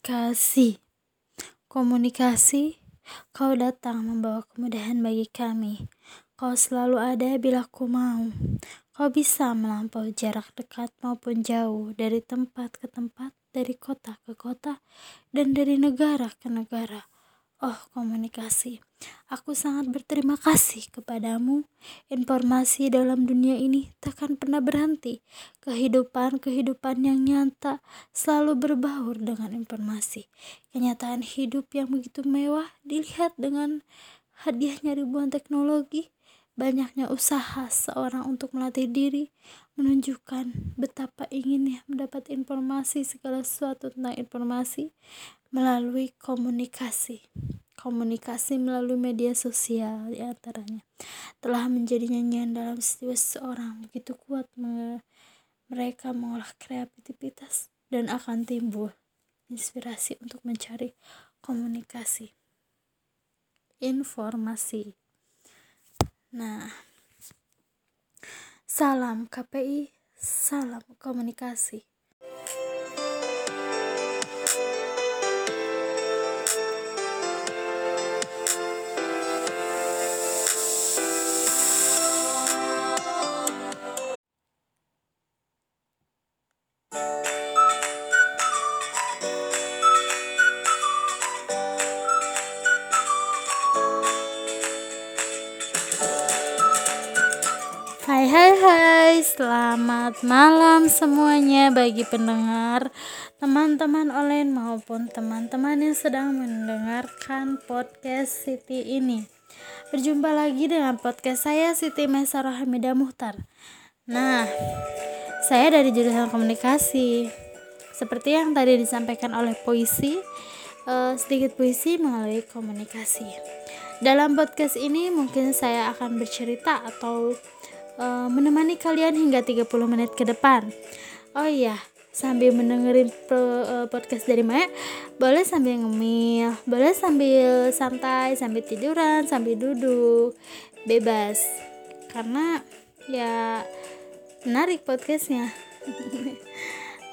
Komunikasi. Komunikasi, kau datang membawa kemudahan bagi kami. Kau selalu ada bila ku mau. Kau bisa melampaui jarak dekat maupun jauh, dari tempat ke tempat, dari kota ke kota, dan dari negara ke negara. Oh, komunikasi. Aku sangat berterima kasih kepadamu. Informasi dalam dunia ini takkan pernah berhenti. Kehidupan-kehidupan yang nyata selalu berbaur dengan informasi. Kenyataan hidup yang begitu mewah dilihat dengan hadiahnya ribuan teknologi. Banyaknya usaha seorang untuk melatih diri menunjukkan betapa inginnya mendapat informasi segala sesuatu tentang informasi melalui komunikasi. Komunikasi melalui media sosial di antaranya telah menjadi nyanyian dalam setiap seseorang begitu kuat mereka mengolah kreativitas dan akan timbul inspirasi untuk mencari komunikasi informasi. Nah, salam KPI, salam komunikasi. Malam semuanya bagi pendengar Teman-teman online maupun teman-teman yang sedang mendengarkan podcast Siti ini. Berjumpa lagi dengan podcast saya Siti Maisarah Hamidah Muhtar. Nah, saya dari jurusan komunikasi. Seperti yang tadi disampaikan oleh puisi uh, Sedikit puisi melalui komunikasi. Dalam podcast ini mungkin saya akan bercerita atau uh, menemani kalian hingga 30 menit ke depan. Oh iya, sambil mendengarin uh, podcast dari Maya, boleh sambil ngemil, boleh sambil santai, sambil tiduran, sambil duduk, bebas. Karena ya menarik podcastnya.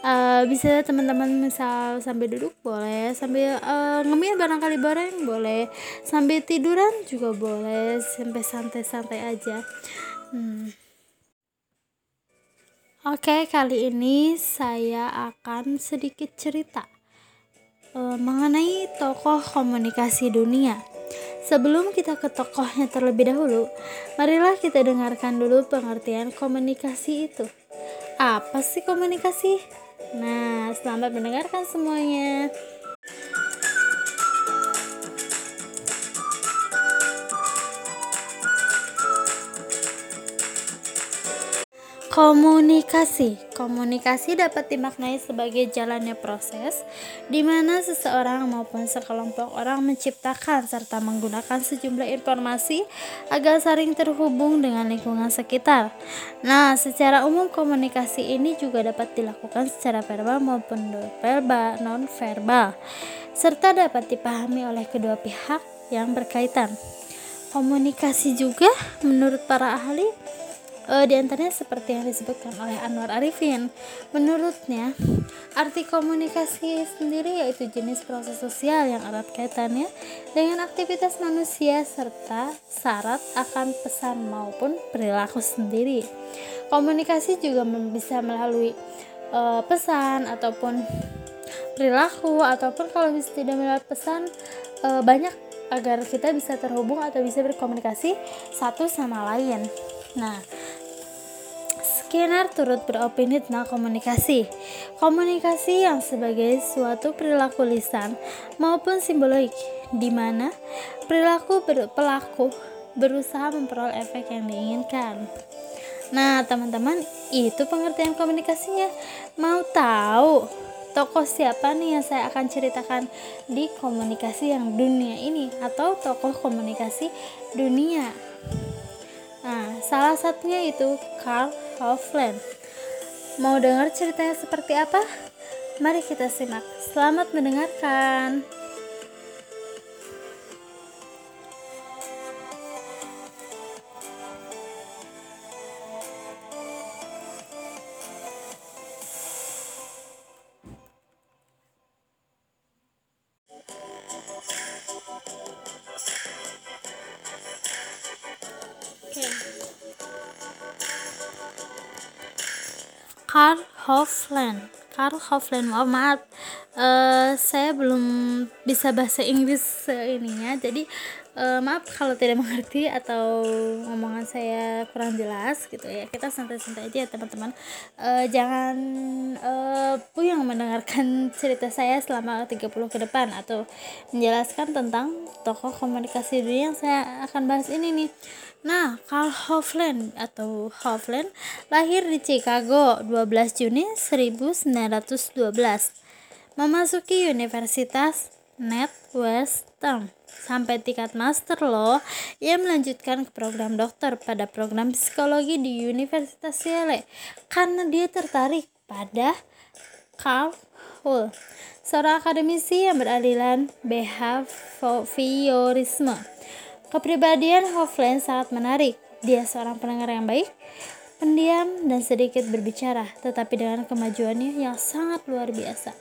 uh, bisa teman-teman misal sambil duduk boleh sambil uh, ngemil barangkali bareng boleh sambil tiduran juga boleh sampai santai-santai aja Hmm. Oke, kali ini saya akan sedikit cerita uh, mengenai tokoh komunikasi dunia. Sebelum kita ke tokohnya terlebih dahulu, marilah kita dengarkan dulu pengertian komunikasi itu. Apa sih komunikasi? Nah, selamat mendengarkan semuanya. Komunikasi. Komunikasi dapat dimaknai sebagai jalannya proses di mana seseorang maupun sekelompok orang menciptakan serta menggunakan sejumlah informasi agar saling terhubung dengan lingkungan sekitar. Nah, secara umum komunikasi ini juga dapat dilakukan secara verbal maupun verbal, non verbal serta dapat dipahami oleh kedua pihak yang berkaitan. Komunikasi juga menurut para ahli uh, di antaranya seperti yang disebutkan oleh Anwar Arifin. Menurutnya, arti komunikasi sendiri yaitu jenis proses sosial yang erat kaitannya dengan aktivitas manusia serta syarat akan pesan maupun perilaku sendiri. Komunikasi juga bisa melalui uh, pesan ataupun perilaku ataupun kalau bisa tidak melalui pesan uh, banyak agar kita bisa terhubung atau bisa berkomunikasi satu sama lain. Nah, Skinner turut beropini tentang komunikasi. Komunikasi yang sebagai suatu perilaku lisan maupun simbolik, di mana perilaku ber pelaku berusaha memperoleh efek yang diinginkan. Nah, teman-teman, itu pengertian komunikasinya. Mau tahu tokoh siapa nih yang saya akan ceritakan di komunikasi yang dunia ini atau tokoh komunikasi dunia? Nah, salah satunya itu Carl Hoffland. Mau dengar ceritanya seperti apa? Mari kita simak. Selamat mendengarkan. Hofland oh, maaf. Uh, saya belum bisa bahasa Inggris ininya jadi uh, maaf kalau tidak mengerti atau omongan saya kurang jelas gitu ya. Kita santai-santai aja ya teman-teman. Uh, jangan uh, puyeng mendengarkan cerita saya selama 30 ke depan atau menjelaskan tentang tokoh komunikasi dunia yang saya akan bahas ini nih. Nah, Karl Hofland atau Hofland lahir di Chicago 12 Juni 1912. Memasuki Universitas Northwestern sampai tingkat master loh. Ia melanjutkan ke program dokter pada program psikologi di Universitas Yale karena dia tertarik pada Carl Hull, seorang akademisi yang beraliran behaviorisme. Kepribadian Hofland sangat menarik. Dia seorang pendengar yang baik, pendiam, dan sedikit berbicara, tetapi dengan kemajuannya yang sangat luar biasa.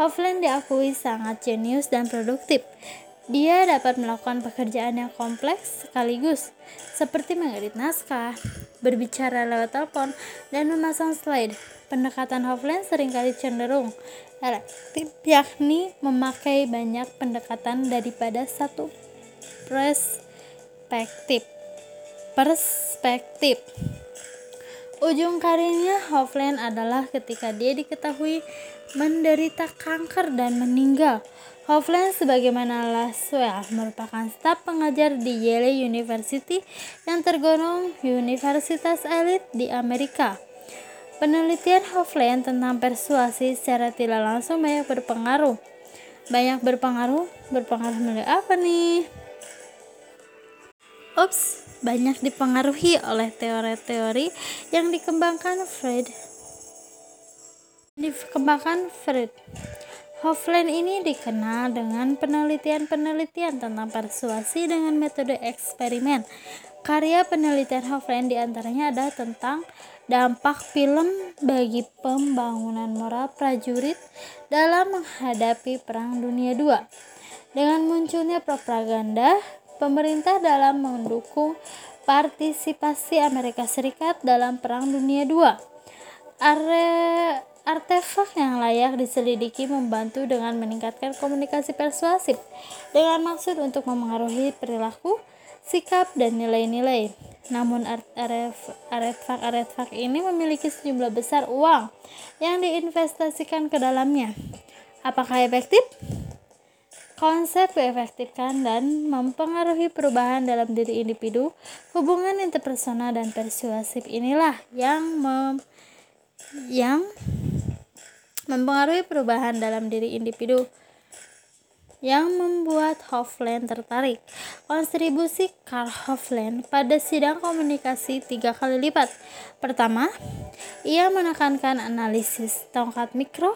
Hofland diakui sangat jenius dan produktif. Dia dapat melakukan pekerjaan yang kompleks sekaligus, seperti mengedit naskah, berbicara lewat telepon, dan memasang slide. Pendekatan Hofland sering kali cenderung elektif, yakni memakai banyak pendekatan daripada satu perspektif. Perspektif. Ujung karirnya Hofland adalah ketika dia diketahui menderita kanker dan meninggal Hofland sebagaimana Laswell merupakan staf pengajar di Yale University yang tergolong universitas elit di Amerika. Penelitian Hofland tentang persuasi secara tidak langsung banyak berpengaruh. Banyak berpengaruh, berpengaruh mengenai apa nih? Ups, banyak dipengaruhi oleh teori-teori yang dikembangkan Freud. Dikembangkan Freud. Hofland ini dikenal dengan penelitian-penelitian tentang persuasi dengan metode eksperimen. Karya penelitian Hofland di antaranya adalah tentang dampak film bagi pembangunan moral prajurit dalam menghadapi Perang Dunia II. Dengan munculnya propaganda pemerintah dalam mendukung partisipasi Amerika Serikat dalam Perang Dunia II. Are artefak yang layak diselidiki membantu dengan meningkatkan komunikasi persuasif dengan maksud untuk memengaruhi perilaku, sikap, dan nilai-nilai. Namun artefak-artefak ini memiliki sejumlah besar uang yang diinvestasikan ke dalamnya. Apakah efektif? Konsep efektifkan dan mempengaruhi perubahan dalam diri individu, hubungan interpersonal dan persuasif inilah yang mem, yang mempengaruhi perubahan dalam diri individu yang membuat Hofland tertarik. Kontribusi Karl Hofland pada sidang komunikasi tiga kali lipat. Pertama, ia menekankan analisis tongkat mikro,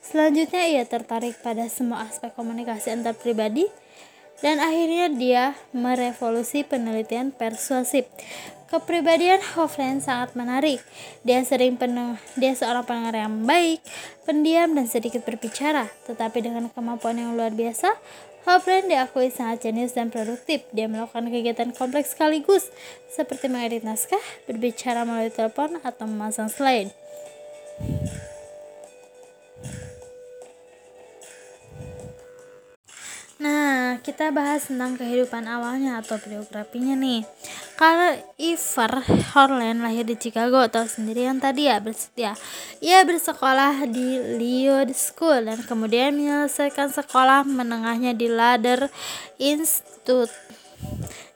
Selanjutnya ia tertarik pada semua aspek komunikasi antar pribadi dan akhirnya dia merevolusi penelitian persuasif. Kepribadian Hofland sangat menarik. Dia sering penuh, dia seorang pendengar yang baik, pendiam dan sedikit berbicara, tetapi dengan kemampuan yang luar biasa, Hofland diakui sangat jenius dan produktif. Dia melakukan kegiatan kompleks sekaligus, seperti mengedit naskah, berbicara melalui telepon, atau memasang slide. Nah, kita bahas tentang kehidupan awalnya atau biografinya nih. Karl Iver Horland lahir di Chicago, tahu sendiri yang tadi ya bersetia. Ia bersekolah di Lyod School dan kemudian menyelesaikan sekolah menengahnya di Ladder Institute.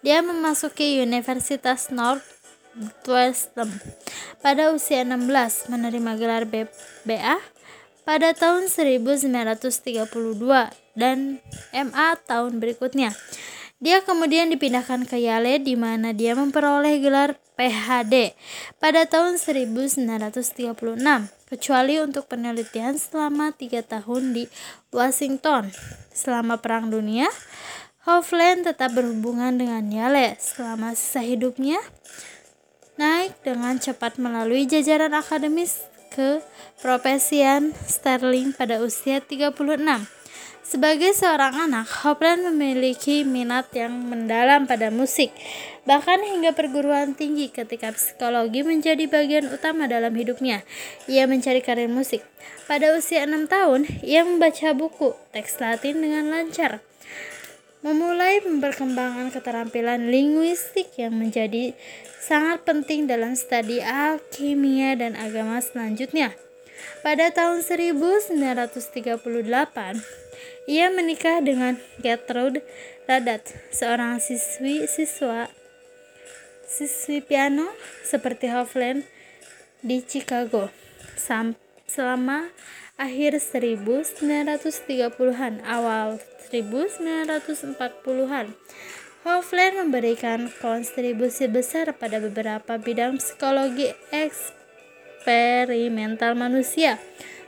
Dia memasuki Universitas Northwestern pada usia 16, menerima gelar BA pada tahun 1932 dan MA tahun berikutnya. Dia kemudian dipindahkan ke Yale di mana dia memperoleh gelar PhD pada tahun 1936, kecuali untuk penelitian selama tiga tahun di Washington. Selama Perang Dunia, Hofland tetap berhubungan dengan Yale selama sisa hidupnya, naik dengan cepat melalui jajaran akademis ke profesian Sterling pada usia 36. Sebagai seorang anak, Hopland memiliki minat yang mendalam pada musik, bahkan hingga perguruan tinggi ketika psikologi menjadi bagian utama dalam hidupnya. Ia mencari karir musik. Pada usia enam tahun, ia membaca buku teks Latin dengan lancar. Memulai perkembangan keterampilan linguistik yang menjadi sangat penting dalam studi alkimia dan agama selanjutnya. Pada tahun 1938, ia menikah dengan Gertrude Radat, seorang siswi siswa siswi piano seperti Hofland di Chicago. selama akhir 1930-an, awal 1940-an. Hofland memberikan kontribusi besar pada beberapa bidang psikologi eksperimental manusia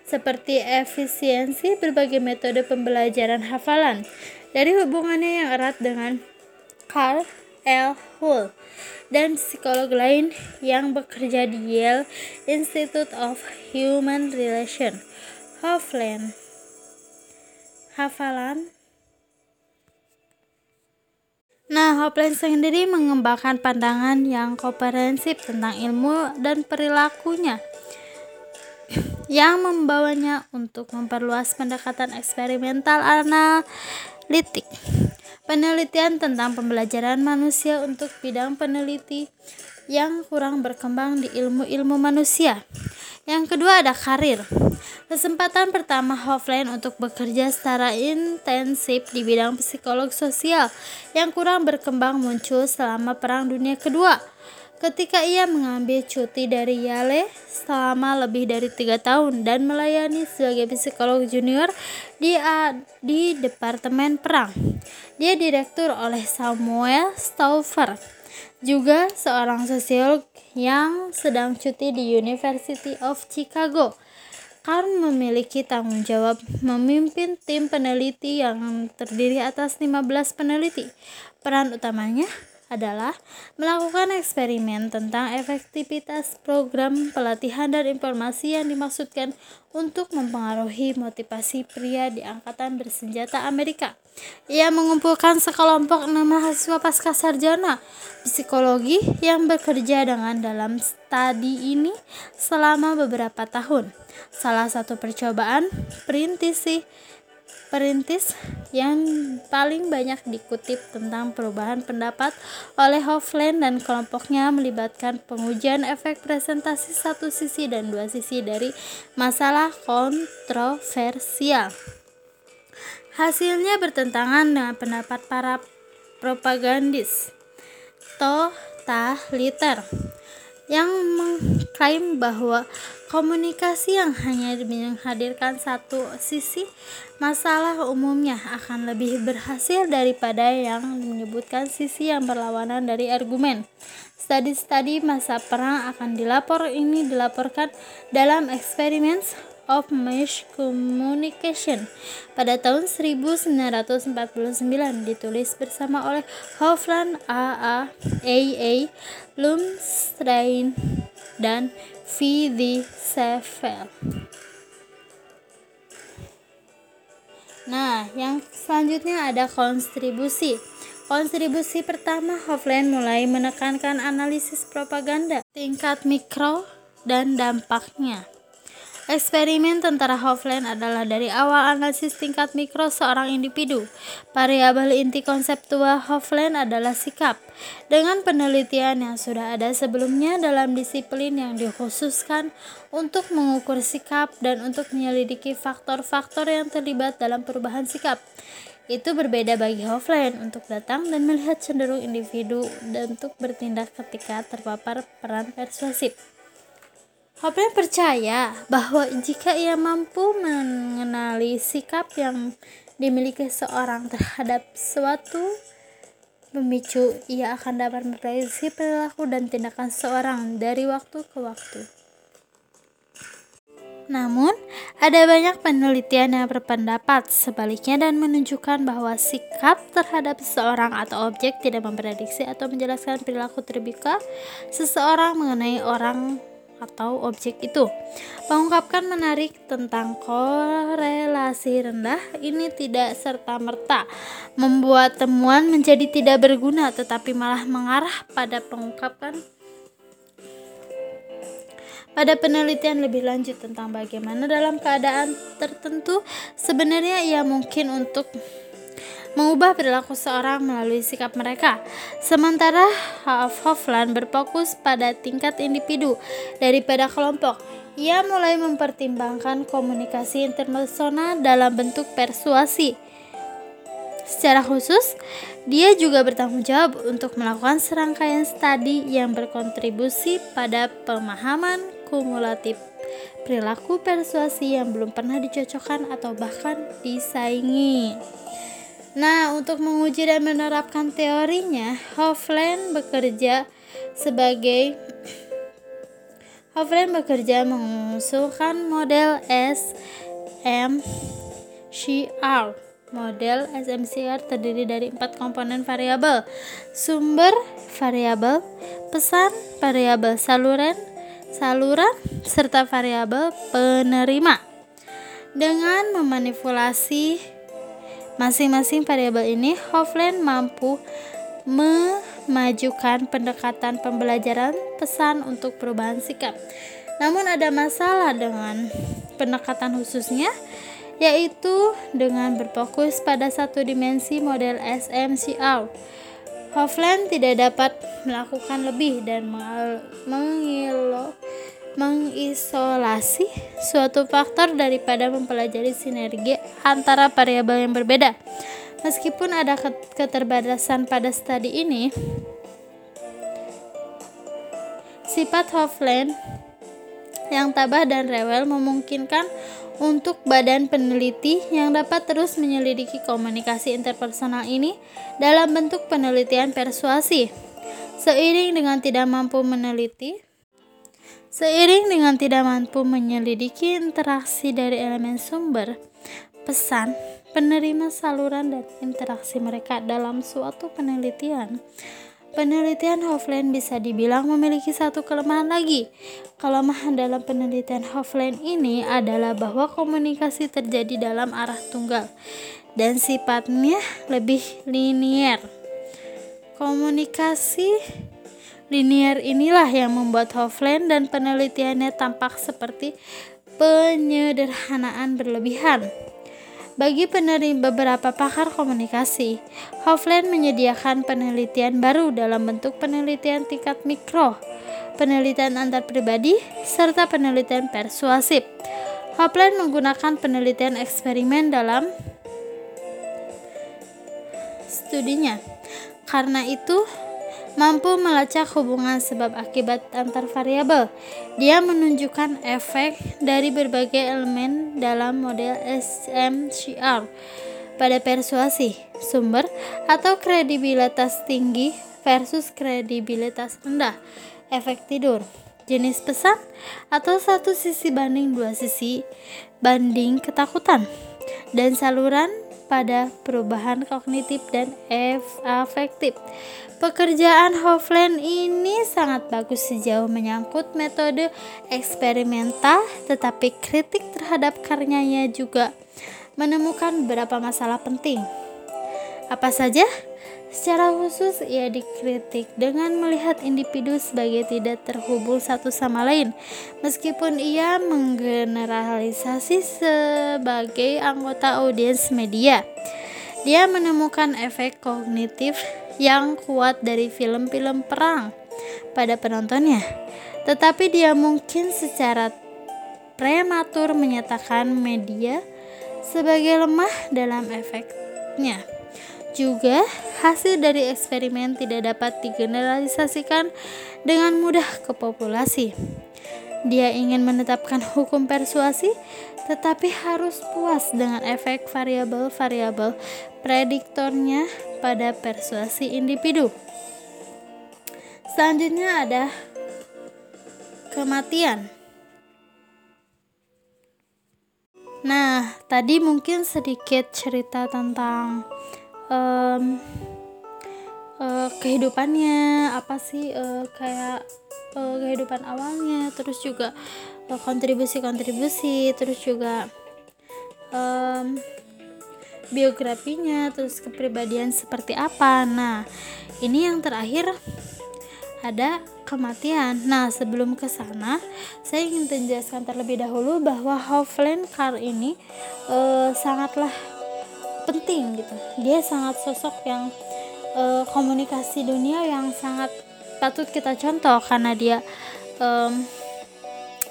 seperti efisiensi berbagai metode pembelajaran hafalan dari hubungannya yang erat dengan Carl L. Hull dan psikolog lain yang bekerja di Yale Institute of Human Relations. Hofland hafalan Nah, Hopland sendiri mengembangkan pandangan yang komprehensif tentang ilmu dan perilakunya yang membawanya untuk memperluas pendekatan eksperimental analitik. Penelitian tentang pembelajaran manusia untuk bidang peneliti yang kurang berkembang di ilmu-ilmu manusia. Yang kedua ada karir. Kesempatan pertama Hofland untuk bekerja secara intensif di bidang psikolog sosial yang kurang berkembang muncul selama Perang Dunia Kedua ketika ia mengambil cuti dari Yale selama lebih dari tiga tahun dan melayani sebagai psikolog junior di, di Departemen Perang. Dia direktur oleh Samuel Stauffer, juga seorang sosiolog yang sedang cuti di University of Chicago. Karl memiliki tanggung jawab memimpin tim peneliti yang terdiri atas 15 peneliti. Peran utamanya adalah melakukan eksperimen tentang efektivitas program pelatihan dan informasi yang dimaksudkan untuk mempengaruhi motivasi pria di angkatan bersenjata Amerika. Ia mengumpulkan sekelompok enam mahasiswa pasca sarjana psikologi yang bekerja dengan dalam studi ini selama beberapa tahun. Salah satu percobaan perintisi perintis yang paling banyak dikutip tentang perubahan pendapat oleh Hofland dan kelompoknya melibatkan pengujian efek presentasi satu sisi dan dua sisi dari masalah kontroversial. Hasilnya bertentangan dengan pendapat para propagandis totaliter yang mengklaim bahwa komunikasi yang hanya menghadirkan satu sisi masalah umumnya akan lebih berhasil daripada yang menyebutkan sisi yang berlawanan dari argumen. Studi-studi masa perang akan dilapor ini dilaporkan dalam eksperimen of Mass Communication pada tahun 1949 ditulis bersama oleh Hofland A.A. A.A. Lumstrain dan V. D. Sevel. Nah, yang selanjutnya ada kontribusi. Kontribusi pertama, Hofland mulai menekankan analisis propaganda tingkat mikro dan dampaknya. Eksperimen tentara Hofland adalah dari awal analisis tingkat mikro seorang individu. Variabel inti konseptual Hofland adalah sikap. Dengan penelitian yang sudah ada sebelumnya dalam disiplin yang dikhususkan untuk mengukur sikap dan untuk menyelidiki faktor-faktor yang terlibat dalam perubahan sikap. Itu berbeda bagi Hofland untuk datang dan melihat cenderung individu dan untuk bertindak ketika terpapar peran persuasif. Hopper percaya bahwa jika ia mampu mengenali sikap yang dimiliki seorang terhadap suatu pemicu, ia akan dapat memprediksi perilaku dan tindakan seorang dari waktu ke waktu. Namun, ada banyak penelitian yang berpendapat sebaliknya dan menunjukkan bahwa sikap terhadap seseorang atau objek tidak memprediksi atau menjelaskan perilaku terbuka seseorang mengenai orang atau objek itu. Mengungkapkan menarik tentang korelasi rendah ini tidak serta-merta membuat temuan menjadi tidak berguna tetapi malah mengarah pada pengungkapan pada penelitian lebih lanjut tentang bagaimana dalam keadaan tertentu sebenarnya ia mungkin untuk mengubah perilaku seorang melalui sikap mereka. Sementara Hofland berfokus pada tingkat individu daripada kelompok. Ia mulai mempertimbangkan komunikasi interpersonal dalam bentuk persuasi. Secara khusus, dia juga bertanggung jawab untuk melakukan serangkaian studi yang berkontribusi pada pemahaman kumulatif perilaku persuasi yang belum pernah dicocokkan atau bahkan disaingi. Nah, untuk menguji dan menerapkan teorinya, Hofland bekerja sebagai Hofland bekerja mengusulkan model SMCR. Model SMCR terdiri dari empat komponen variabel: sumber variabel, pesan variabel saluran, saluran serta variabel penerima. Dengan memanipulasi Masing-masing variabel ini, Hofland mampu memajukan pendekatan pembelajaran pesan untuk perubahan sikap. Namun ada masalah dengan pendekatan khususnya, yaitu dengan berfokus pada satu dimensi model SMCR. Hofland tidak dapat melakukan lebih dan mengilo mengisolasi suatu faktor daripada mempelajari sinergi antara variabel yang berbeda. Meskipun ada keterbatasan pada studi ini, sifat Hofland yang tabah dan rewel memungkinkan untuk badan peneliti yang dapat terus menyelidiki komunikasi interpersonal ini dalam bentuk penelitian persuasi. Seiring dengan tidak mampu meneliti, Seiring dengan tidak mampu menyelidiki interaksi dari elemen sumber, pesan, penerima saluran dan interaksi mereka dalam suatu penelitian, penelitian Hofland bisa dibilang memiliki satu kelemahan lagi. Kelemahan dalam penelitian Hofland ini adalah bahwa komunikasi terjadi dalam arah tunggal dan sifatnya lebih linier. Komunikasi Linier inilah yang membuat Hofland dan penelitiannya tampak seperti penyederhanaan berlebihan. Bagi penerima beberapa pakar komunikasi, Hofland menyediakan penelitian baru dalam bentuk penelitian tingkat mikro, penelitian antar pribadi, serta penelitian persuasif. Hofland menggunakan penelitian eksperimen dalam studinya. Karena itu, mampu melacak hubungan sebab akibat antar variabel. Dia menunjukkan efek dari berbagai elemen dalam model SMCR pada persuasi, sumber, atau kredibilitas tinggi versus kredibilitas rendah, efek tidur, jenis pesan, atau satu sisi banding dua sisi banding ketakutan, dan saluran pada perubahan kognitif dan afektif. Pekerjaan Hofland ini sangat bagus sejauh menyangkut metode eksperimental, tetapi kritik terhadap karyanya juga menemukan beberapa masalah penting. Apa saja? Secara khusus, ia dikritik dengan melihat individu sebagai tidak terhubung satu sama lain, meskipun ia menggeneralisasi sebagai anggota audiens media. Dia menemukan efek kognitif yang kuat dari film-film perang pada penontonnya, tetapi dia mungkin secara prematur menyatakan media sebagai lemah dalam efeknya. Juga, hasil dari eksperimen tidak dapat digeneralisasikan dengan mudah ke populasi. Dia ingin menetapkan hukum persuasi, tetapi harus puas dengan efek variabel-variabel prediktornya pada persuasi individu. Selanjutnya ada kematian. Nah, tadi mungkin sedikit cerita tentang um, uh, kehidupannya apa sih? Uh, kayak uh, kehidupan awalnya terus juga kontribusi-kontribusi terus juga um, biografinya terus kepribadian seperti apa. Nah ini yang terakhir ada kematian. Nah sebelum ke sana saya ingin menjelaskan terlebih dahulu bahwa Hovland Carr ini uh, sangatlah penting gitu. Dia sangat sosok yang uh, komunikasi dunia yang sangat patut kita contoh karena dia um,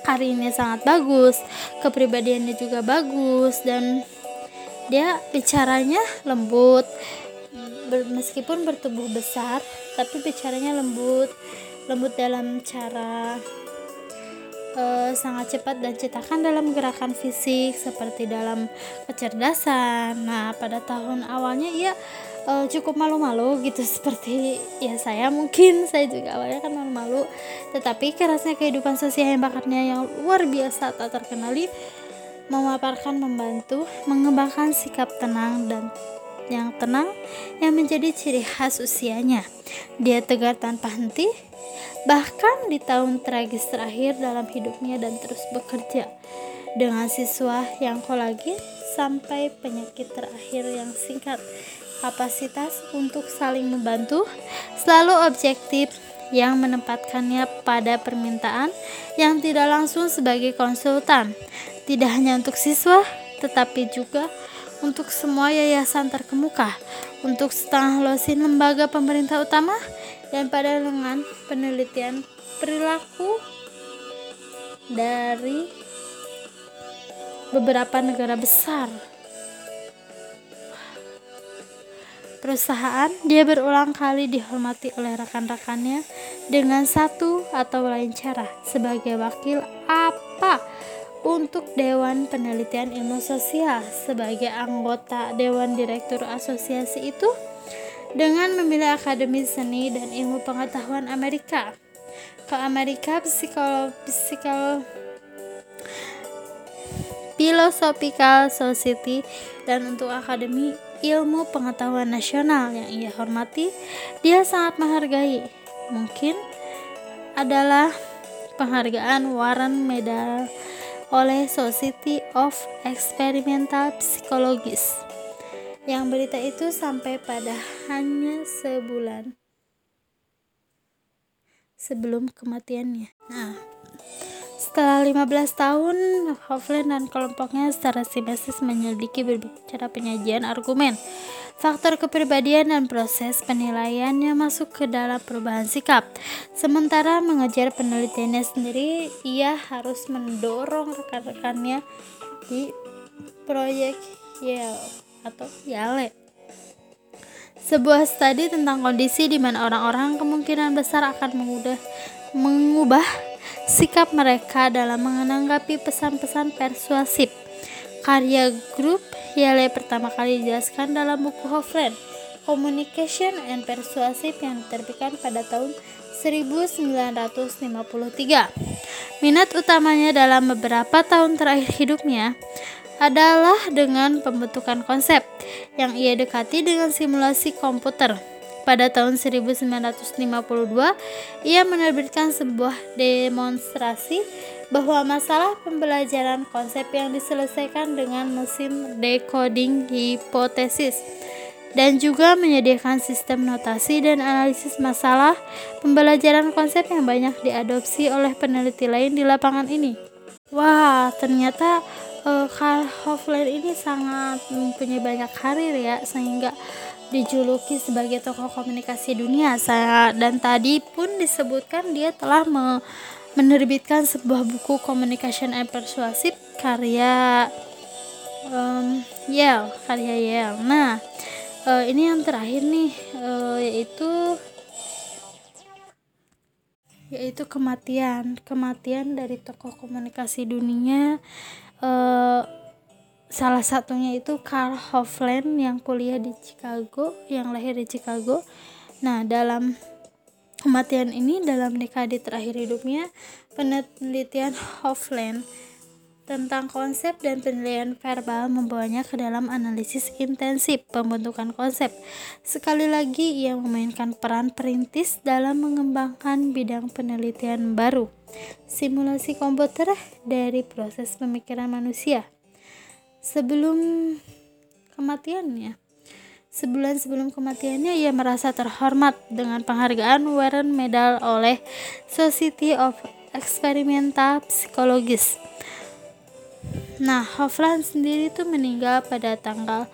karirnya sangat bagus kepribadiannya juga bagus dan dia bicaranya lembut. Ber, meskipun bertubuh besar tapi bicaranya lembut. Lembut dalam cara uh, sangat cepat dan cetakan dalam gerakan fisik seperti dalam kecerdasan. Nah pada tahun awalnya ia uh, cukup malu-malu gitu. Seperti ya saya mungkin saya juga awalnya kan malu-malu. Tetapi kerasnya kehidupan sosial yang bakatnya yang luar biasa tak terkenali memaparkan membantu mengembangkan sikap tenang dan yang tenang yang menjadi ciri khas usianya. Dia tegar tanpa henti, bahkan di tahun tragis terakhir dalam hidupnya dan terus bekerja dengan siswa yang kolagin sampai penyakit terakhir yang singkat. Kapasitas untuk saling membantu selalu objektif yang menempatkannya pada permintaan yang tidak langsung sebagai konsultan tidak hanya untuk siswa, tetapi juga untuk semua yayasan terkemuka, untuk setengah losin lembaga pemerintah utama, dan pada lengan penelitian perilaku dari beberapa negara besar. Perusahaan dia berulang kali dihormati oleh rekan-rekannya dengan satu atau lain cara sebagai wakil apa untuk Dewan Penelitian Ilmu Sosial sebagai anggota Dewan Direktur Asosiasi itu dengan memilih Akademi Seni dan Ilmu Pengetahuan Amerika. Ke Amerika Psikolo, Psikolo, Philosophical Society dan untuk Akademi Ilmu Pengetahuan Nasional yang ia hormati, dia sangat menghargai. Mungkin adalah penghargaan Warren Medal oleh Society of Experimental Psychologists. Yang berita itu sampai pada hanya sebulan sebelum kematiannya. Nah, setelah 15 tahun, Hovland dan kelompoknya secara simetris menyelidiki berbicara penyajian argumen faktor kepribadian dan proses penilaian yang masuk ke dalam perubahan sikap. Sementara mengejar penelitiannya sendiri, ia harus mendorong rekan-rekannya di proyek Yale atau Yale. Sebuah studi tentang kondisi di mana orang-orang kemungkinan besar akan mengubah, mengubah sikap mereka dalam menanggapi pesan-pesan persuasif. Karya grup Yale pertama kali dijelaskan dalam buku Hofland, Communication and Persuasive yang diterbitkan pada tahun 1953. Minat utamanya dalam beberapa tahun terakhir hidupnya adalah dengan pembentukan konsep yang ia dekati dengan simulasi komputer. Pada tahun 1952, ia menerbitkan sebuah demonstrasi bahwa masalah pembelajaran konsep yang diselesaikan dengan mesin decoding hipotesis dan juga menyediakan sistem notasi dan analisis masalah pembelajaran konsep yang banyak diadopsi oleh peneliti lain di lapangan ini. Wah, ternyata uh, Karl Hofland ini sangat mempunyai banyak karir ya, sehingga dijuluki sebagai tokoh komunikasi dunia. Saya dan tadi pun disebutkan dia telah me, menerbitkan sebuah buku Communication and Persuasive karya um, Yale, karya Yale. Nah, uh, ini yang terakhir nih uh, yaitu yaitu kematian kematian dari tokoh komunikasi dunia uh, salah satunya itu Carl Hovland yang kuliah di Chicago yang lahir di Chicago. Nah dalam kematian ini dalam dekade terakhir hidupnya, penelitian Hofland tentang konsep dan penilaian verbal membawanya ke dalam analisis intensif pembentukan konsep. Sekali lagi, ia memainkan peran perintis dalam mengembangkan bidang penelitian baru, simulasi komputer dari proses pemikiran manusia. sebelum kematiannya. Sebulan sebelum kematiannya, ia merasa terhormat dengan penghargaan Warren Medal oleh Society of Experimental Psychologists. Nah, Hofland sendiri itu meninggal pada tanggal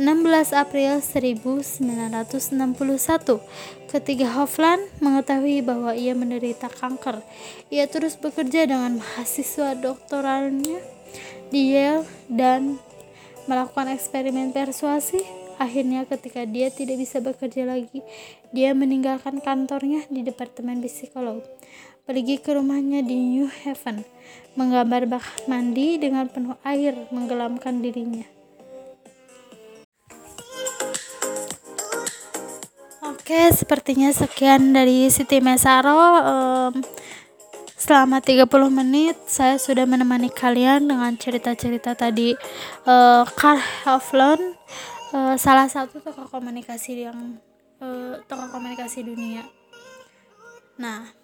16 April 1961. Ketika Hofland mengetahui bahwa ia menderita kanker, ia terus bekerja dengan mahasiswa doktoralnya di Yale dan melakukan eksperimen persuasi. Akhirnya ketika dia tidak bisa bekerja lagi, dia meninggalkan kantornya di Departemen Psikolog, pergi ke rumahnya di New Haven, menggambar bak mandi dengan penuh air menggelamkan dirinya. Oke, sepertinya sekian dari Siti Mesaro. Um, selama 30 menit saya sudah menemani kalian dengan cerita-cerita tadi uh, Carl Hofland uh, salah satu tokoh komunikasi yang uh, tokoh komunikasi dunia. Nah,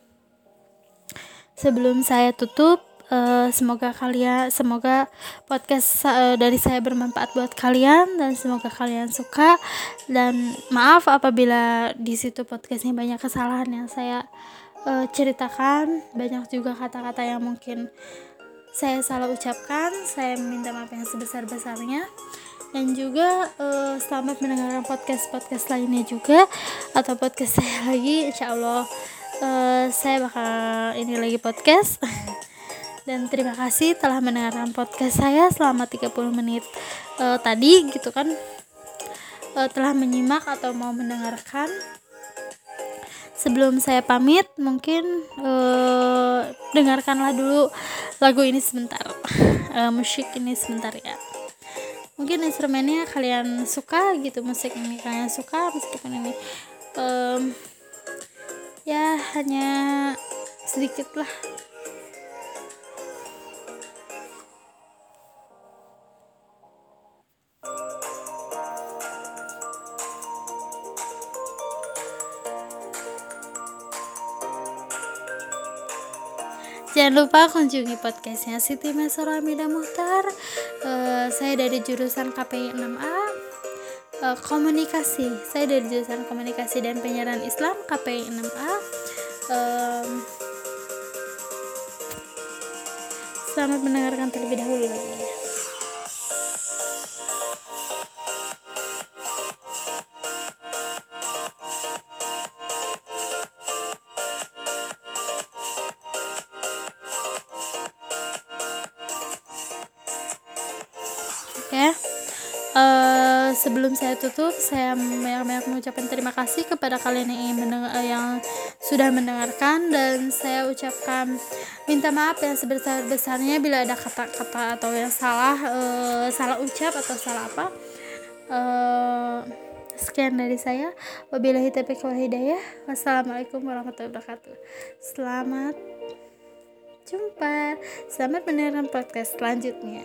sebelum saya tutup, uh, semoga kalian, semoga podcast uh, dari saya bermanfaat buat kalian dan semoga kalian suka. Dan maaf apabila di situ podcastnya banyak kesalahan yang saya uh, ceritakan, banyak juga kata-kata yang mungkin saya salah ucapkan, saya minta maaf yang sebesar-besarnya. Dan juga uh, selamat mendengarkan podcast podcast lainnya juga atau podcast saya lagi. Insya Allah uh, saya bakal ini lagi podcast. Dan terima kasih telah mendengarkan podcast saya selama 30 menit. Uh, tadi gitu kan uh, telah menyimak atau mau mendengarkan. Sebelum saya pamit mungkin uh, dengarkanlah dulu lagu ini sebentar. Uh, musik ini sebentar ya. Mungkin instrumennya kalian suka gitu musik ini kalian suka meskipun ini um, ya hanya sedikit lah Jangan lupa kunjungi podcastnya Siti Mesra Amida Muhtar. Uh, saya dari jurusan KPI 6A. Uh, komunikasi. Saya dari jurusan Komunikasi dan Penyiaran Islam KPI 6A. Um, selamat mendengarkan terlebih dahulu. Tutup saya banyak-banyak mengucapkan terima kasih kepada kalian yang mendengar, uh, yang sudah mendengarkan dan saya ucapkan minta maaf yang sebesar-besarnya bila ada kata-kata atau yang salah uh, salah ucap atau salah apa. Uh, sekian dari saya. Wabillahi taufiq wal hidayah. Wassalamualaikum warahmatullahi wabarakatuh. Selamat jumpa. Selamat mendengarkan podcast selanjutnya